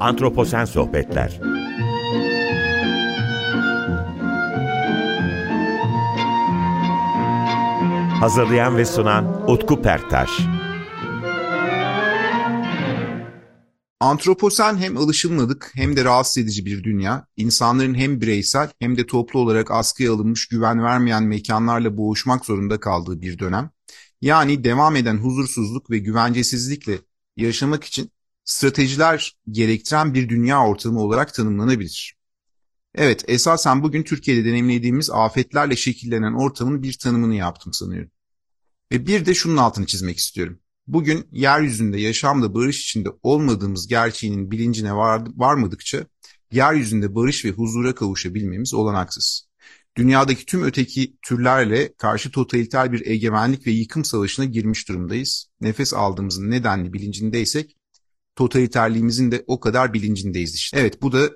Antroposen Sohbetler Hazırlayan ve sunan Utku Perktaş Antroposen hem alışılmadık hem de rahatsız edici bir dünya. İnsanların hem bireysel hem de toplu olarak askıya alınmış güven vermeyen mekanlarla boğuşmak zorunda kaldığı bir dönem. Yani devam eden huzursuzluk ve güvencesizlikle yaşamak için stratejiler gerektiren bir dünya ortamı olarak tanımlanabilir. Evet, esasen bugün Türkiye'de deneyimlediğimiz afetlerle şekillenen ortamın bir tanımını yaptım sanıyorum. Ve bir de şunun altını çizmek istiyorum. Bugün yeryüzünde yaşamda barış içinde olmadığımız gerçeğinin bilincine var, varmadıkça yeryüzünde barış ve huzura kavuşabilmemiz olanaksız. Dünyadaki tüm öteki türlerle karşı totaliter bir egemenlik ve yıkım savaşına girmiş durumdayız. Nefes aldığımızın nedenli bilincindeysek totaliterliğimizin de o kadar bilincindeyiz işte. Evet bu da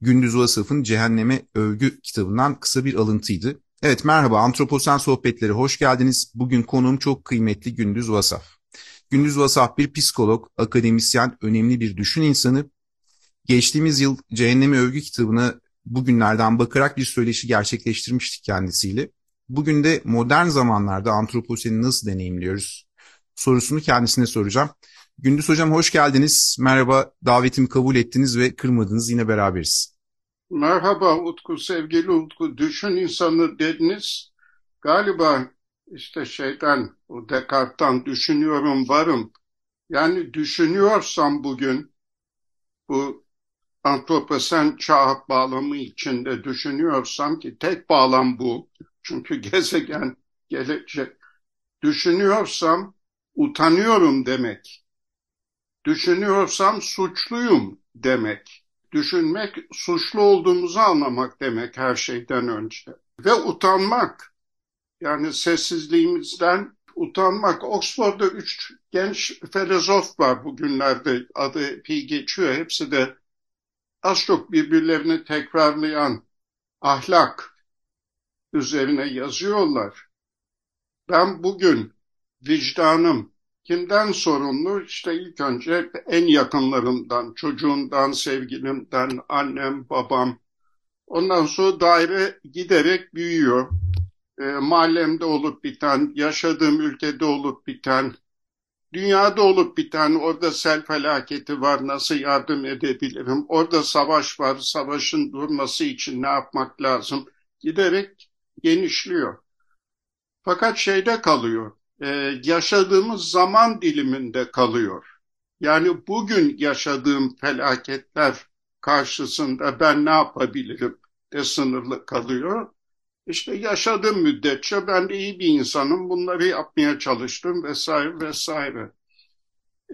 Gündüz Vasıf'ın Cehenneme Övgü kitabından kısa bir alıntıydı. Evet merhaba Antroposen Sohbetleri hoş geldiniz. Bugün konuğum çok kıymetli Gündüz Vasaf. Gündüz Vasaf bir psikolog, akademisyen, önemli bir düşün insanı. Geçtiğimiz yıl Cehenneme Övgü kitabına bugünlerden bakarak bir söyleşi gerçekleştirmiştik kendisiyle. Bugün de modern zamanlarda antroposeni nasıl deneyimliyoruz sorusunu kendisine soracağım. Gündüz Hocam hoş geldiniz. Merhaba, davetimi kabul ettiniz ve kırmadınız. Yine beraberiz. Merhaba Utku, sevgili Utku. Düşün insanı dediniz. Galiba işte şeyden, o Descartes'tan düşünüyorum varım. Yani düşünüyorsam bugün bu antroposen çağ bağlamı içinde düşünüyorsam ki tek bağlam bu. Çünkü gezegen gelecek. Düşünüyorsam utanıyorum demek. Düşünüyorsam suçluyum demek. Düşünmek suçlu olduğumuzu anlamak demek her şeyden önce. Ve utanmak. Yani sessizliğimizden utanmak. Oxford'da üç genç filozof var bugünlerde adı epey geçiyor. Hepsi de az çok birbirlerini tekrarlayan ahlak üzerine yazıyorlar. Ben bugün vicdanım kimden sorumlu? İşte ilk önce en yakınlarımdan, çocuğumdan, sevgilimden, annem, babam. Ondan sonra daire giderek büyüyor. E, mahallemde olup biten, yaşadığım ülkede olup biten, dünyada olup biten, orada sel felaketi var, nasıl yardım edebilirim? Orada savaş var, savaşın durması için ne yapmak lazım? Giderek genişliyor. Fakat şeyde kalıyor, e, yaşadığımız zaman diliminde kalıyor. Yani bugün yaşadığım felaketler karşısında ben ne yapabilirim de sınırlı kalıyor. İşte yaşadığım müddetçe ben de iyi bir insanım, bunları yapmaya çalıştım vesaire vesaire.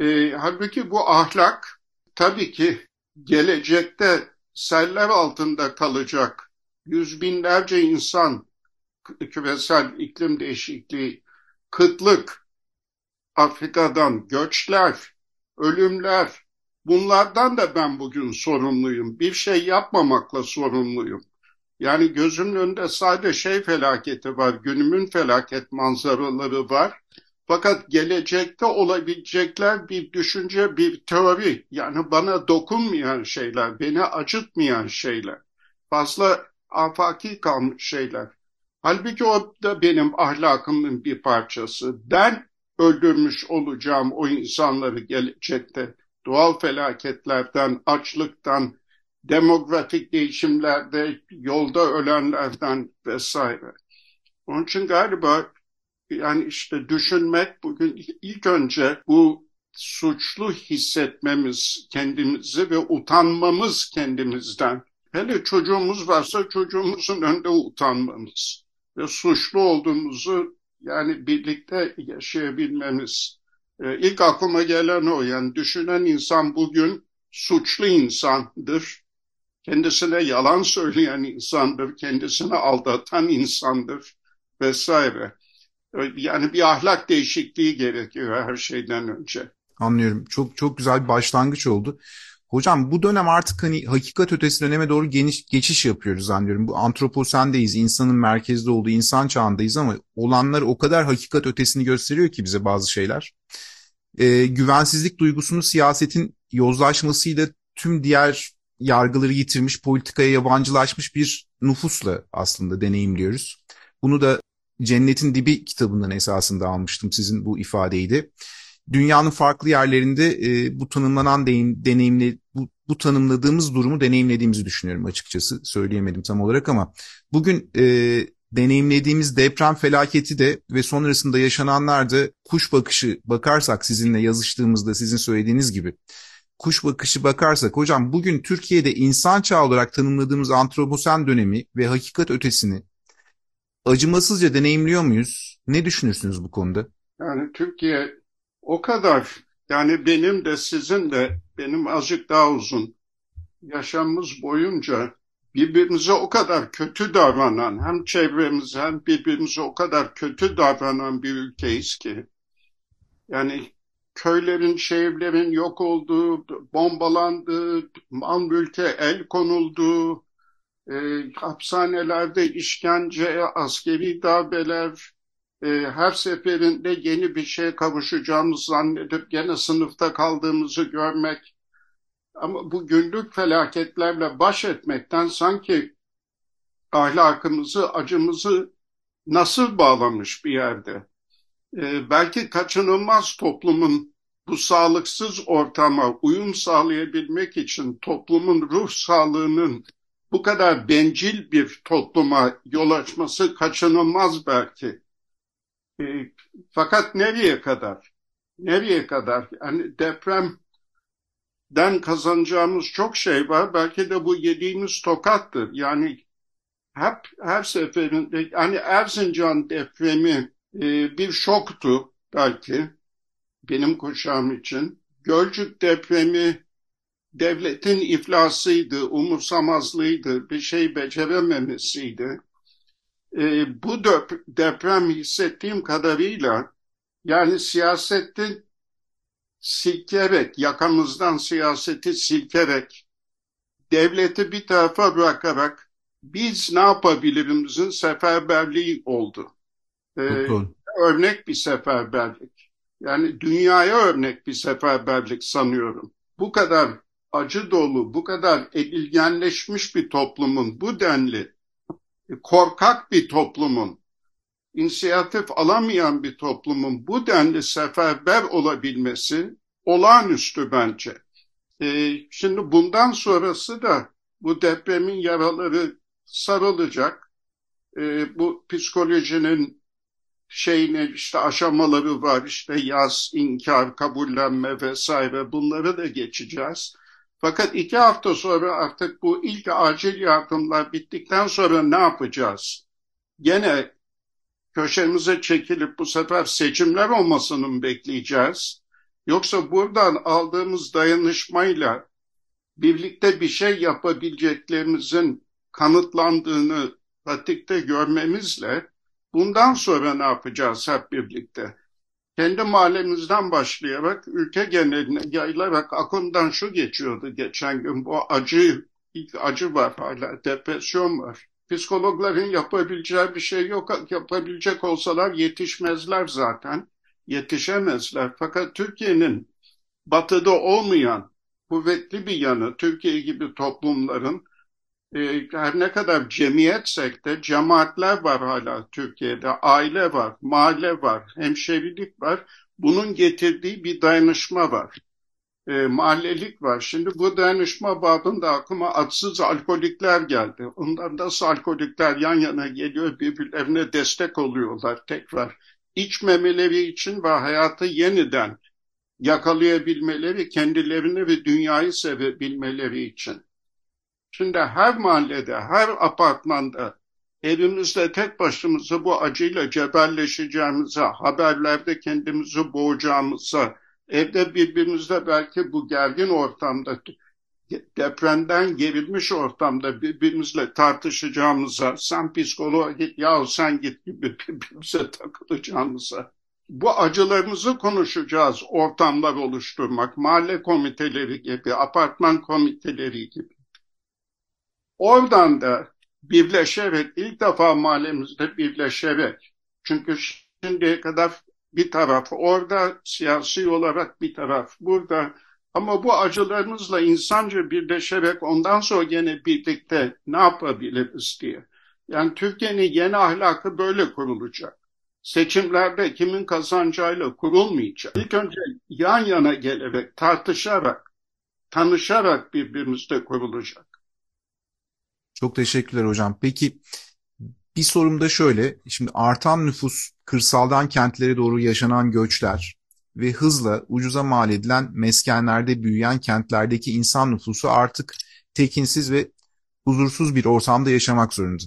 E, halbuki bu ahlak tabii ki gelecekte seller altında kalacak yüz binlerce insan küresel iklim değişikliği kıtlık, Afrika'dan göçler, ölümler, bunlardan da ben bugün sorumluyum. Bir şey yapmamakla sorumluyum. Yani gözümün önünde sadece şey felaketi var, günümün felaket manzaraları var. Fakat gelecekte olabilecekler bir düşünce, bir teori. Yani bana dokunmayan şeyler, beni acıtmayan şeyler. Fazla afaki kalmış şeyler. Halbuki o da benim ahlakımın bir parçası. Ben öldürmüş olacağım o insanları gelecekte. Doğal felaketlerden, açlıktan, demografik değişimlerde, yolda ölenlerden vesaire. Onun için galiba yani işte düşünmek bugün ilk önce bu suçlu hissetmemiz kendimizi ve utanmamız kendimizden. Hele çocuğumuz varsa çocuğumuzun önünde utanmamız ve suçlu olduğumuzu yani birlikte yaşayabilmemiz. Ee, ilk aklıma gelen o yani düşünen insan bugün suçlu insandır. Kendisine yalan söyleyen insandır, kendisini aldatan insandır vesaire. Ee, yani bir ahlak değişikliği gerekiyor her şeyden önce. Anlıyorum. Çok çok güzel bir başlangıç oldu. Hocam bu dönem artık hani hakikat ötesi döneme doğru geniş, geçiş yapıyoruz zannediyorum. Bu antroposendeyiz, insanın merkezde olduğu insan çağındayız ama olanlar o kadar hakikat ötesini gösteriyor ki bize bazı şeyler. Ee, güvensizlik duygusunu siyasetin yozlaşmasıyla tüm diğer yargıları yitirmiş, politikaya yabancılaşmış bir nüfusla aslında deneyimliyoruz. Bunu da Cennetin Dibi kitabından esasında almıştım sizin bu ifadeyi de. Dünyanın farklı yerlerinde e, bu tanımlanan deyim, deneyimle bu, bu tanımladığımız durumu deneyimlediğimizi düşünüyorum açıkçası. Söyleyemedim tam olarak ama bugün e, deneyimlediğimiz deprem felaketi de ve sonrasında yaşananlar da kuş bakışı bakarsak sizinle yazıştığımızda sizin söylediğiniz gibi kuş bakışı bakarsak hocam bugün Türkiye'de insan çağı olarak tanımladığımız antroposen dönemi ve hakikat ötesini acımasızca deneyimliyor muyuz? Ne düşünürsünüz bu konuda? Yani Türkiye o kadar. Yani benim de sizin de benim azıcık daha uzun yaşamımız boyunca birbirimize o kadar kötü davranan hem çevremize hem birbirimize o kadar kötü davranan bir ülkeyiz ki. Yani köylerin, şehirlerin yok olduğu, bombalandığı, mal mülke el konulduğu, e, hapishanelerde işkence, askeri darbeler, e, her seferinde yeni bir şeye kavuşacağımızı zannedip gene sınıfta kaldığımızı görmek. Ama bu günlük felaketlerle baş etmekten sanki ahlakımızı, acımızı nasıl bağlamış bir yerde. E, belki kaçınılmaz toplumun bu sağlıksız ortama uyum sağlayabilmek için toplumun ruh sağlığının bu kadar bencil bir topluma yol açması kaçınılmaz belki. E, fakat nereye kadar? Nereye kadar? Yani depremden kazanacağımız çok şey var. Belki de bu yediğimiz tokattır. Yani hep her seferinde yani Erzincan depremi e, bir şoktu belki benim kuşağım için. Gölcük depremi devletin iflasıydı, umursamazlığıydı, bir şey becerememesiydi. E, bu deprem hissettiğim kadarıyla yani siyasetin silkerek, yakamızdan siyaseti silkerek, devleti bir tarafa bırakarak biz ne yapabilirimizin seferberliği oldu. Ee, örnek bir seferberlik. Yani dünyaya örnek bir seferberlik sanıyorum. Bu kadar acı dolu, bu kadar edilgenleşmiş bir toplumun, bu denli korkak bir toplumun, inisiyatif alamayan bir toplumun bu denli seferber olabilmesi olağanüstü bence. Ee, şimdi bundan sonrası da bu depremin yaraları sarılacak. Ee, bu psikolojinin şeyine işte aşamaları var işte yaz, inkar, kabullenme vesaire bunları da geçeceğiz. Fakat iki hafta sonra artık bu ilk acil yardımlar bittikten sonra ne yapacağız? Gene köşemize çekilip bu sefer seçimler olmasını mı bekleyeceğiz? Yoksa buradan aldığımız dayanışmayla birlikte bir şey yapabileceklerimizin kanıtlandığını pratikte görmemizle bundan sonra ne yapacağız hep birlikte? Kendi mahallemizden başlayarak ülke geneline yayılarak aklımdan şu geçiyordu geçen gün bu acı, ilk acı var hala, depresyon var. Psikologların yapabileceği bir şey yok. Yapabilecek olsalar yetişmezler zaten. Yetişemezler. Fakat Türkiye'nin batıda olmayan kuvvetli bir yanı Türkiye gibi toplumların her ne kadar cemiyetsek de cemaatler var hala Türkiye'de. Aile var, mahalle var, hemşerilik var. Bunun getirdiği bir dayanışma var. E, mahallelik var. Şimdi bu dayanışma babında aklıma atsız alkolikler geldi. Ondan nasıl alkolikler yan yana geliyor birbirlerine destek oluyorlar tekrar. İçmemeleri için ve hayatı yeniden yakalayabilmeleri, kendilerini ve dünyayı sevebilmeleri için. Şimdi her mahallede, her apartmanda evimizde tek başımıza bu acıyla cebelleşeceğimize, haberlerde kendimizi boğacağımıza, evde birbirimizle belki bu gergin ortamda, depremden gerilmiş ortamda birbirimizle tartışacağımıza, sen psikoloğa git, ya sen git gibi birbirimize takılacağımıza, bu acılarımızı konuşacağız ortamlar oluşturmak, mahalle komiteleri gibi, apartman komiteleri gibi. Oradan da birleşerek, ilk defa mahallemizde birleşerek, çünkü şimdiye kadar bir taraf orada siyasi olarak bir taraf burada Ama bu acılarımızla insanca birleşerek ondan sonra gene birlikte ne yapabiliriz diye. Yani Türkiye'nin yeni ahlakı böyle kurulacak. Seçimlerde kimin kazanacağıyla kurulmayacak. İlk önce yan yana gelerek, tartışarak, tanışarak birbirimizde kurulacak. Çok teşekkürler hocam. Peki bir sorum da şöyle. Şimdi artan nüfus, kırsaldan kentlere doğru yaşanan göçler ve hızla ucuza mal edilen meskenlerde büyüyen kentlerdeki insan nüfusu artık tekinsiz ve huzursuz bir ortamda yaşamak zorunda.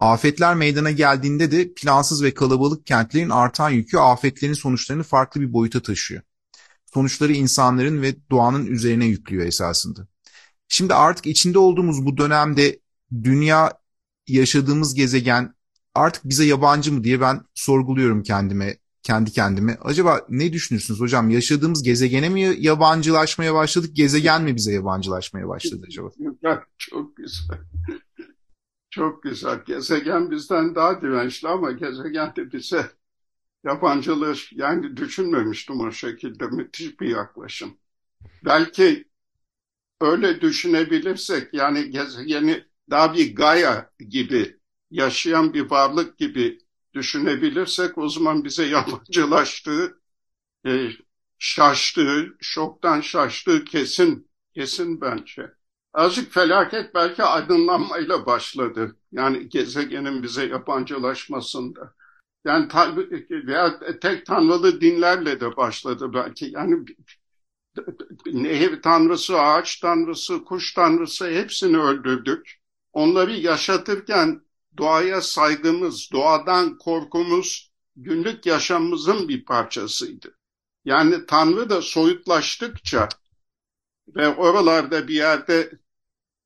Afetler meydana geldiğinde de plansız ve kalabalık kentlerin artan yükü afetlerin sonuçlarını farklı bir boyuta taşıyor. Sonuçları insanların ve doğanın üzerine yüklüyor esasında. Şimdi artık içinde olduğumuz bu dönemde dünya yaşadığımız gezegen artık bize yabancı mı diye ben sorguluyorum kendime, kendi kendime. Acaba ne düşünürsünüz hocam? Yaşadığımız gezegene mi yabancılaşmaya başladık, gezegen mi bize yabancılaşmaya başladı acaba? Çok güzel. Çok güzel. Gezegen bizden daha dirençli ama gezegen de bize yabancılar yani düşünmemiştim o şekilde müthiş bir yaklaşım. Belki öyle düşünebilirsek yani gezegeni daha bir Gaia gibi yaşayan bir varlık gibi düşünebilirsek o zaman bize yabancılaştığı, e, şaştığı, şoktan şaştığı kesin, kesin bence. Azıcık felaket belki aydınlanmayla başladı. Yani gezegenin bize yabancılaşmasında. Yani veya tek tanrılı dinlerle de başladı belki. Yani nehir tanrısı, ağaç tanrısı, kuş tanrısı hepsini öldürdük. Onları yaşatırken doğaya saygımız, doğadan korkumuz günlük yaşamımızın bir parçasıydı. Yani Tanrı da soyutlaştıkça ve oralarda bir yerde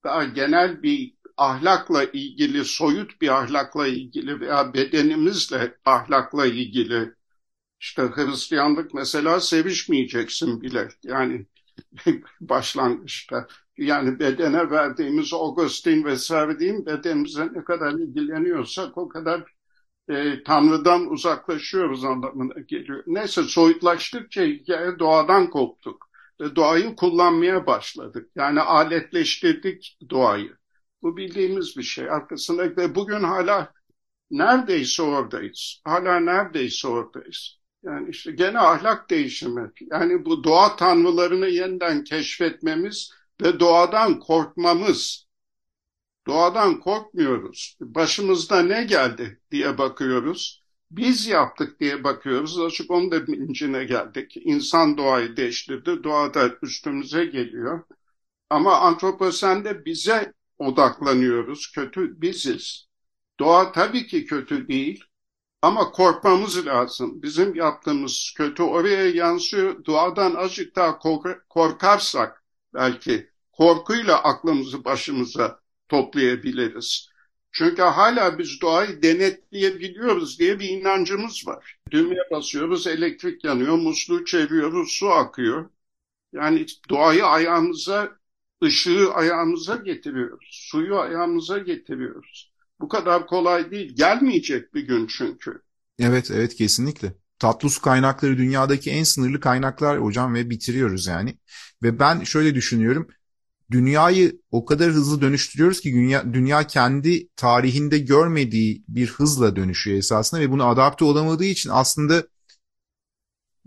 daha genel bir ahlakla ilgili, soyut bir ahlakla ilgili veya bedenimizle ahlakla ilgili işte Hristiyanlık mesela sevişmeyeceksin bile. Yani başlangıçta. Yani bedene verdiğimiz Augustin ve sevdiğim bedenimize ne kadar ilgileniyorsak o kadar e, Tanrı'dan uzaklaşıyoruz anlamına geliyor. Neyse soyutlaştıkça hikaye doğadan koptuk ve doğayı kullanmaya başladık. Yani aletleştirdik doğayı. Bu bildiğimiz bir şey. Arkasında ve bugün hala neredeyse oradayız. Hala neredeyse oradayız. Yani işte gene ahlak değişimi. Yani bu doğa tanrılarını yeniden keşfetmemiz ve doğadan korkmamız. Doğadan korkmuyoruz. Başımızda ne geldi diye bakıyoruz. Biz yaptık diye bakıyoruz. Açık onun da bilincine geldik. İnsan doğayı değiştirdi. Doğa da üstümüze geliyor. Ama antroposende bize odaklanıyoruz. Kötü biziz. Doğa tabii ki kötü değil. Ama korkmamız lazım. Bizim yaptığımız kötü oraya yansıyor. Duadan azıcık daha korkarsak belki korkuyla aklımızı başımıza toplayabiliriz. Çünkü hala biz doğayı denetleyebiliyoruz diye bir inancımız var. Düğmeye basıyoruz, elektrik yanıyor, musluğu çeviriyoruz, su akıyor. Yani doğayı ayağımıza, ışığı ayağımıza getiriyoruz, suyu ayağımıza getiriyoruz. Bu kadar kolay değil. Gelmeyecek bir gün çünkü. Evet, evet kesinlikle. Tatlı su kaynakları dünyadaki en sınırlı kaynaklar hocam ve bitiriyoruz yani. Ve ben şöyle düşünüyorum. Dünyayı o kadar hızlı dönüştürüyoruz ki dünya, dünya kendi tarihinde görmediği bir hızla dönüşüyor esasında ve bunu adapte olamadığı için aslında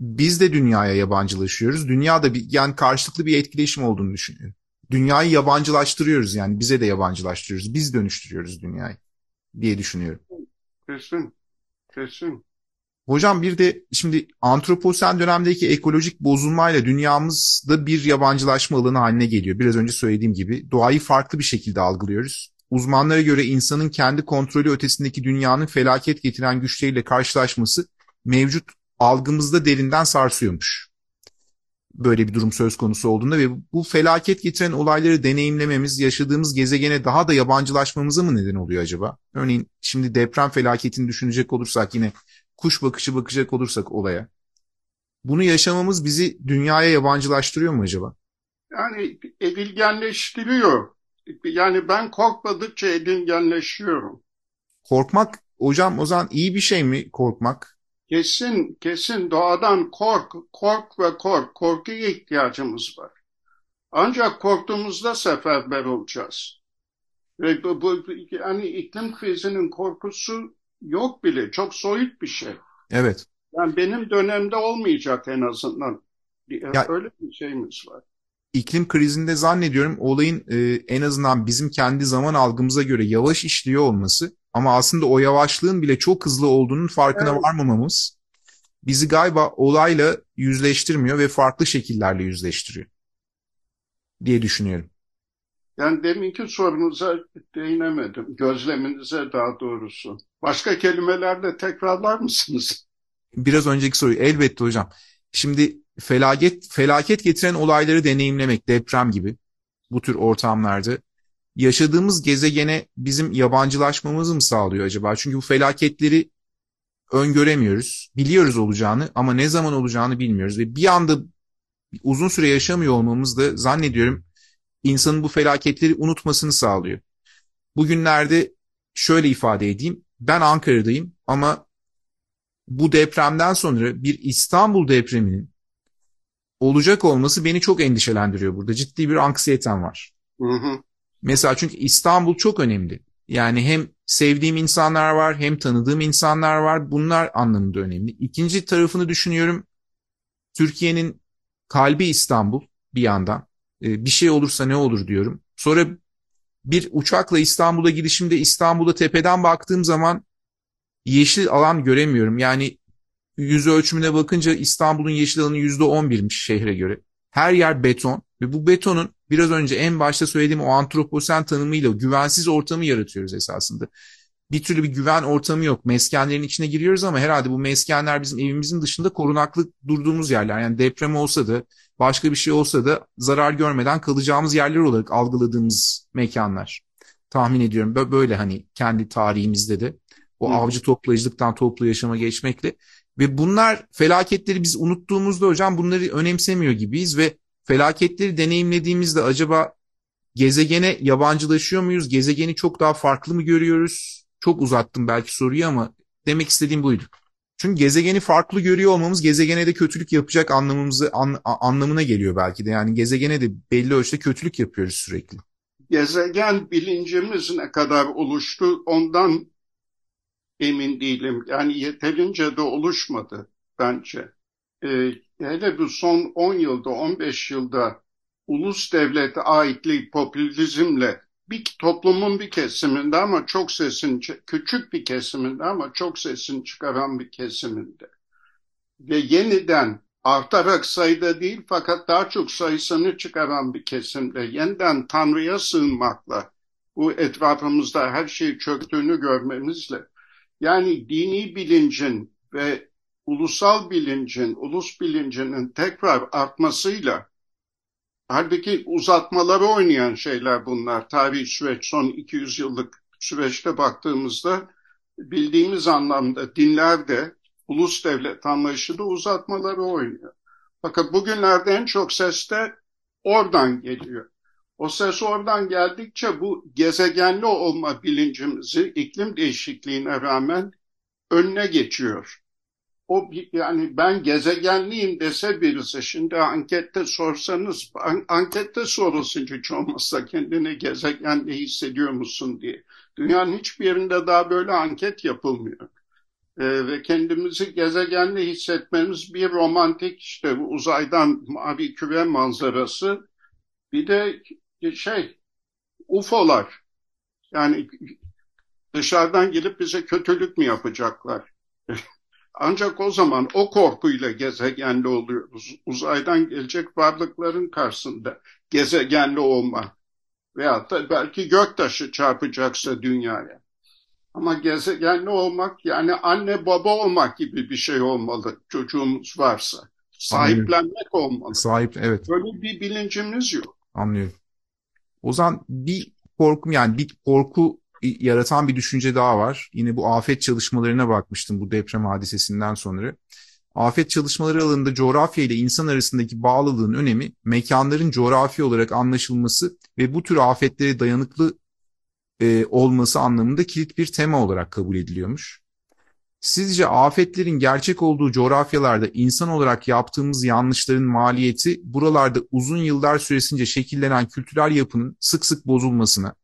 biz de dünyaya yabancılaşıyoruz. Dünya da bir, yani karşılıklı bir etkileşim olduğunu düşünüyorum. Dünyayı yabancılaştırıyoruz yani bize de yabancılaştırıyoruz. Biz dönüştürüyoruz dünyayı diye düşünüyorum. Kesin. Kesin. Hocam bir de şimdi antroposen dönemdeki ekolojik bozulmayla dünyamızda bir yabancılaşma alanı haline geliyor. Biraz önce söylediğim gibi doğayı farklı bir şekilde algılıyoruz. Uzmanlara göre insanın kendi kontrolü ötesindeki dünyanın felaket getiren güçleriyle karşılaşması mevcut algımızda derinden sarsıyormuş böyle bir durum söz konusu olduğunda ve bu felaket getiren olayları deneyimlememiz, yaşadığımız gezegene daha da yabancılaşmamıza mı neden oluyor acaba? Örneğin şimdi deprem felaketini düşünecek olursak yine kuş bakışı bakacak olursak olaya. Bunu yaşamamız bizi dünyaya yabancılaştırıyor mu acaba? Yani edilgenleştiriyor. Yani ben korkmadıkça edilgenleşiyorum. Korkmak hocam o zaman iyi bir şey mi korkmak? Kesin, kesin doğadan kork, kork ve kork, korkuya ihtiyacımız var. Ancak korktuğumuzda seferber olacağız. Ve bu, bu yani iklim krizinin korkusu yok bile, çok soyut bir şey. Evet. Yani benim dönemde olmayacak en azından. Ya, Öyle bir şeyimiz var. İklim krizinde zannediyorum olayın e, en azından bizim kendi zaman algımıza göre yavaş işliyor olması ama aslında o yavaşlığın bile çok hızlı olduğunun farkına evet. varmamamız bizi galiba olayla yüzleştirmiyor ve farklı şekillerle yüzleştiriyor diye düşünüyorum. Yani deminki sorunuza değinemedim. Gözleminize daha doğrusu. Başka kelimelerle tekrarlar mısınız? Biraz önceki soruyu elbette hocam. Şimdi felaket felaket getiren olayları deneyimlemek, deprem gibi bu tür ortamlarda yaşadığımız gezegene bizim yabancılaşmamızı mı sağlıyor acaba? Çünkü bu felaketleri öngöremiyoruz. Biliyoruz olacağını ama ne zaman olacağını bilmiyoruz ve bir anda uzun süre yaşamıyor olmamız da zannediyorum insanın bu felaketleri unutmasını sağlıyor. Bugünlerde şöyle ifade edeyim. Ben Ankara'dayım ama bu depremden sonra bir İstanbul depreminin olacak olması beni çok endişelendiriyor burada. Ciddi bir anksiyetem var. Hı hı. Mesela çünkü İstanbul çok önemli. Yani hem sevdiğim insanlar var hem tanıdığım insanlar var. Bunlar anlamında önemli. İkinci tarafını düşünüyorum. Türkiye'nin kalbi İstanbul bir yandan. Ee, bir şey olursa ne olur diyorum. Sonra bir uçakla İstanbul'a gidişimde İstanbul'a tepeden baktığım zaman yeşil alan göremiyorum. Yani yüz ölçümüne bakınca İstanbul'un yeşil alanı yüzde on birmiş şehre göre. Her yer beton ve bu betonun biraz önce en başta söylediğim o antroposen tanımıyla güvensiz ortamı yaratıyoruz esasında. Bir türlü bir güven ortamı yok. Meskenlerin içine giriyoruz ama herhalde bu meskenler bizim evimizin dışında korunaklı durduğumuz yerler. Yani deprem olsa da başka bir şey olsa da zarar görmeden kalacağımız yerler olarak algıladığımız mekanlar. Tahmin ediyorum böyle hani kendi tarihimizde de o Hı. avcı toplayıcılıktan toplu yaşama geçmekle ve bunlar felaketleri biz unuttuğumuzda hocam bunları önemsemiyor gibiyiz ve felaketleri deneyimlediğimizde acaba gezegene yabancılaşıyor muyuz? Gezegeni çok daha farklı mı görüyoruz? Çok uzattım belki soruyu ama demek istediğim buydu. Çünkü gezegeni farklı görüyor olmamız gezegene de kötülük yapacak anlamımızı an, anlamına geliyor belki de. Yani gezegene de belli ölçüde kötülük yapıyoruz sürekli. Gezegen bilincimiz ne kadar oluştu ondan emin değilim. Yani yeterince de oluşmadı bence. Ee, hele bu son 10 yılda, 15 yılda ulus devlet aitliği popülizmle bir toplumun bir kesiminde ama çok sesin küçük bir kesiminde ama çok sesini çıkaran bir kesiminde. Ve yeniden artarak sayıda değil fakat daha çok sayısını çıkaran bir kesimde. Yeniden Tanrı'ya sığınmakla bu etrafımızda her şey çöktüğünü görmemizle yani dini bilincin ve ulusal bilincin, ulus bilincinin tekrar artmasıyla halbuki uzatmaları oynayan şeyler bunlar. Tarihi süreç son 200 yıllık süreçte baktığımızda bildiğimiz anlamda dinlerde ulus devlet anlayışı da uzatmaları oynuyor. Fakat bugünlerde en çok ses de oradan geliyor. O ses oradan geldikçe bu gezegenli olma bilincimizi iklim değişikliğine rağmen önüne geçiyor. O yani ben gezegenliyim dese birisi şimdi ankette sorsanız an, ankette sorulsun hiç olmazsa kendini gezegenli hissediyor musun diye. Dünyanın hiçbir yerinde daha böyle anket yapılmıyor. Ee, ve kendimizi gezegenli hissetmemiz bir romantik işte uzaydan mavi küre manzarası bir de şey UFO'lar yani dışarıdan gelip bize kötülük mü yapacaklar? Ancak o zaman o korkuyla gezegenli oluyoruz. Uzaydan gelecek varlıkların karşısında gezegenli olma veyahut da belki göktaşı çarpacaksa dünyaya. Ama gezegenli olmak yani anne baba olmak gibi bir şey olmalı çocuğumuz varsa. Sahiplenmek olmalı. Sahip, evet. Böyle bir bilincimiz yok. Anlıyorum. O zaman bir korkum yani bir korku yaratan bir düşünce daha var. Yine bu afet çalışmalarına bakmıştım bu deprem hadisesinden sonra. Afet çalışmaları alanında coğrafya ile insan arasındaki bağlılığın önemi mekanların coğrafi olarak anlaşılması ve bu tür afetlere dayanıklı e, olması anlamında kilit bir tema olarak kabul ediliyormuş. Sizce afetlerin gerçek olduğu coğrafyalarda insan olarak yaptığımız yanlışların maliyeti buralarda uzun yıllar süresince şekillenen kültürel yapının sık sık bozulmasına,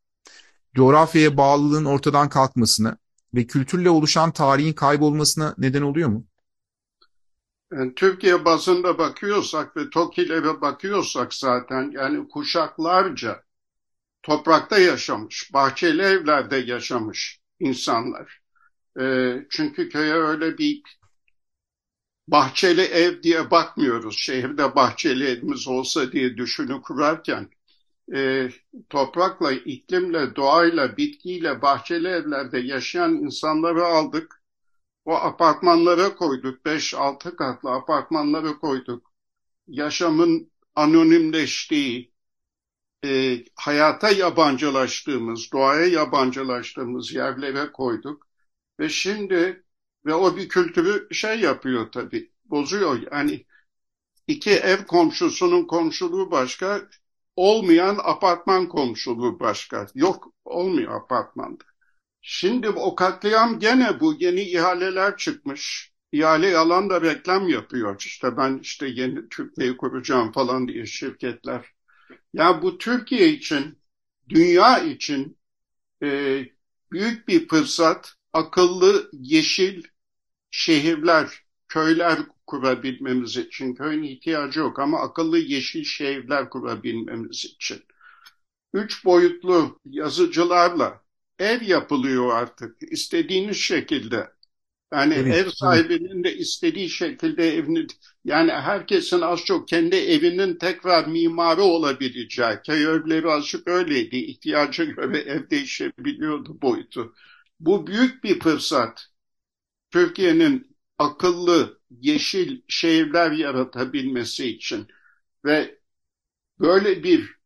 coğrafyaya bağlılığın ortadan kalkmasına ve kültürle oluşan tarihin kaybolmasına neden oluyor mu? Yani Türkiye bazında bakıyorsak ve TOKİ'lere bakıyorsak zaten yani kuşaklarca toprakta yaşamış, bahçeli evlerde yaşamış insanlar. E, çünkü köye öyle bir bahçeli ev diye bakmıyoruz. Şehirde bahçeli evimiz olsa diye düşünü kurarken e, toprakla, iklimle, doğayla, bitkiyle bahçeli evlerde yaşayan insanları aldık. O apartmanlara koyduk. 5-6 katlı apartmanlara koyduk. Yaşamın anonimleştiği, e, hayata yabancılaştığımız, doğaya yabancılaştığımız yerlere koyduk. Ve şimdi ve o bir kültürü şey yapıyor tabii, bozuyor. Yani iki ev komşusunun komşuluğu başka, olmayan apartman komşuluğu başka. Yok olmuyor apartmanda. Şimdi o katliam gene bu yeni ihaleler çıkmış. İhale yalan da reklam yapıyor. İşte ben işte yeni Türkiye'yi kuracağım falan diye şirketler. Ya bu Türkiye için, dünya için e, büyük bir fırsat akıllı yeşil şehirler, köyler kurabilmemiz için. Köyün ihtiyacı yok ama akıllı yeşil şehirler kurabilmemiz için. Üç boyutlu yazıcılarla ev yapılıyor artık istediğiniz şekilde. Yani evet, ev sahibinin de istediği şekilde evini yani herkesin az çok kendi evinin tekrar mimarı olabileceği. Köy evleri azıcık öyleydi. İhtiyacı göre ev değişebiliyordu boyutu. Bu büyük bir fırsat. Türkiye'nin akıllı, yeşil şehirler yaratabilmesi için ve böyle bir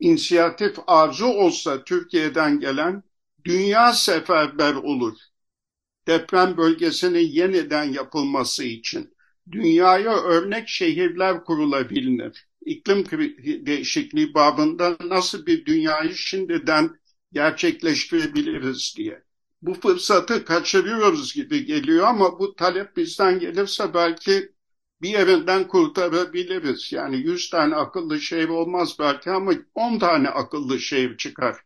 inisiyatif arzu olsa Türkiye'den gelen dünya seferber olur. Deprem bölgesinin yeniden yapılması için dünyaya örnek şehirler kurulabilir. İklim değişikliği babında nasıl bir dünyayı şimdiden gerçekleştirebiliriz diye. Bu fırsatı kaçırıyoruz gibi geliyor ama bu talep bizden gelirse belki bir yerinden kurtarabiliriz. Yani 100 tane akıllı şehir olmaz belki ama 10 tane akıllı şehir çıkar.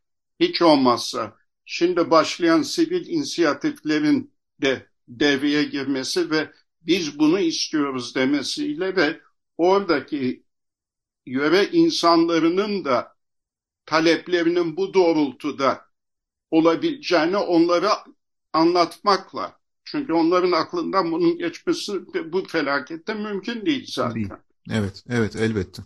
Hiç olmazsa. Şimdi başlayan sivil inisiyatiflerin de devreye girmesi ve biz bunu istiyoruz demesiyle ve oradaki yöre insanlarının da taleplerinin bu doğrultuda olabileceğini onlara anlatmakla. Çünkü onların aklından bunun geçmesi bu felakette mümkün değil zaten. Değil. Evet, evet elbette.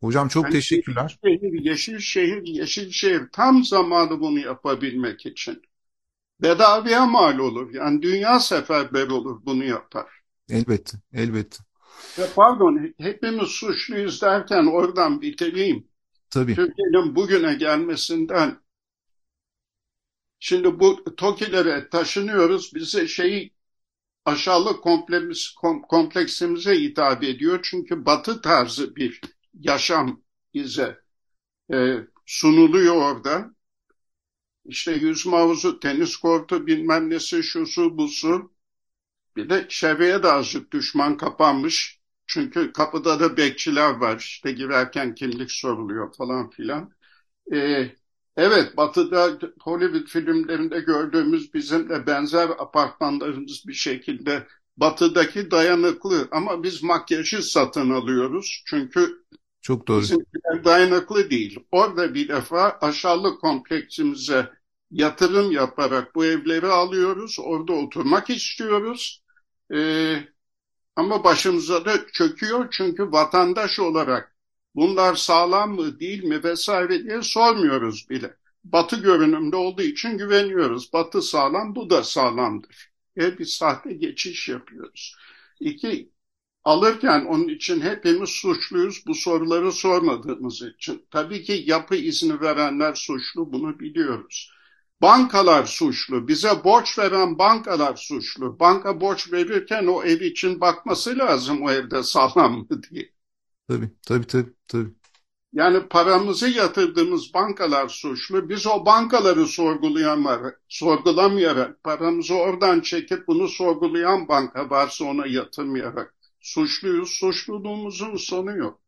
Hocam çok yani teşekkürler. Şehir, yeşil şehir, yeşil şehir tam zamanı bunu yapabilmek için. Bedavaya mal olur. Yani dünya seferber olur bunu yapar. Elbette, elbette. Ve pardon, hepimiz suçluyuz derken oradan bitireyim. Tabii. Türkiye'nin bugüne gelmesinden şimdi bu TOKİ'lere taşınıyoruz. Bize şeyi aşağılık kompleksimiz, kompleksimize hitap ediyor. Çünkü batı tarzı bir yaşam bize e, sunuluyor orada. İşte yüzme havuzu, tenis kortu, bilmem nesi, şusu, busu. Bir de çevreye de azıcık düşman kapanmış. Çünkü kapıda da bekçiler var. İşte girerken kimlik soruluyor falan filan. Ee, evet, Batı'da Hollywood filmlerinde gördüğümüz bizim de benzer apartmanlarımız bir şekilde Batı'daki dayanıklı ama biz makyajı satın alıyoruz. Çünkü çok doğru. Bizimkiler dayanıklı değil. Orada bir defa aşağılık kompleksimize yatırım yaparak bu evleri alıyoruz. Orada oturmak istiyoruz. Ee, ama başımıza da çöküyor çünkü vatandaş olarak bunlar sağlam mı değil mi vesaire diye sormuyoruz bile. Batı görünümde olduğu için güveniyoruz. Batı sağlam, bu da sağlamdır. Ve bir sahte geçiş yapıyoruz. İki, alırken onun için hepimiz suçluyuz bu soruları sormadığımız için. Tabii ki yapı izni verenler suçlu bunu biliyoruz. Bankalar suçlu. Bize borç veren bankalar suçlu. Banka borç verirken o ev için bakması lazım o evde sağlam mı diye. Tabii tabii tabii. tabii. Yani paramızı yatırdığımız bankalar suçlu. Biz o bankaları sorgulamayarak, sorgulamayarak paramızı oradan çekip bunu sorgulayan banka varsa ona yatırmayarak suçluyuz. Suçluluğumuzun sonu yok.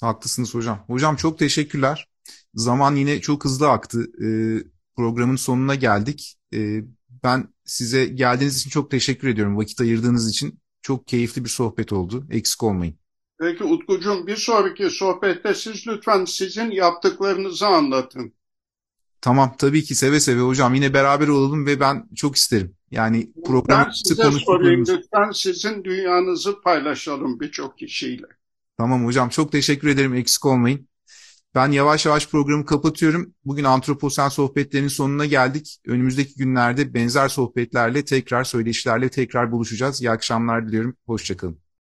Haklısınız hocam. Hocam çok teşekkürler. Zaman yine çok hızlı aktı. Ee, programın sonuna geldik. Ee, ben size geldiğiniz için çok teşekkür ediyorum. Vakit ayırdığınız için çok keyifli bir sohbet oldu. Eksik olmayın. Peki Utkucuğum bir sonraki sohbette siz lütfen sizin yaptıklarınızı anlatın. Tamam tabii ki seve seve hocam. Yine beraber olalım ve ben çok isterim. Yani programı Ben size sorayım lütfen sizin dünyanızı paylaşalım birçok kişiyle. Tamam hocam çok teşekkür ederim. Eksik olmayın. Ben yavaş yavaş programı kapatıyorum. Bugün Antroposen sohbetlerinin sonuna geldik. Önümüzdeki günlerde benzer sohbetlerle tekrar söyleşilerle tekrar buluşacağız. İyi akşamlar diliyorum. Hoşçakalın.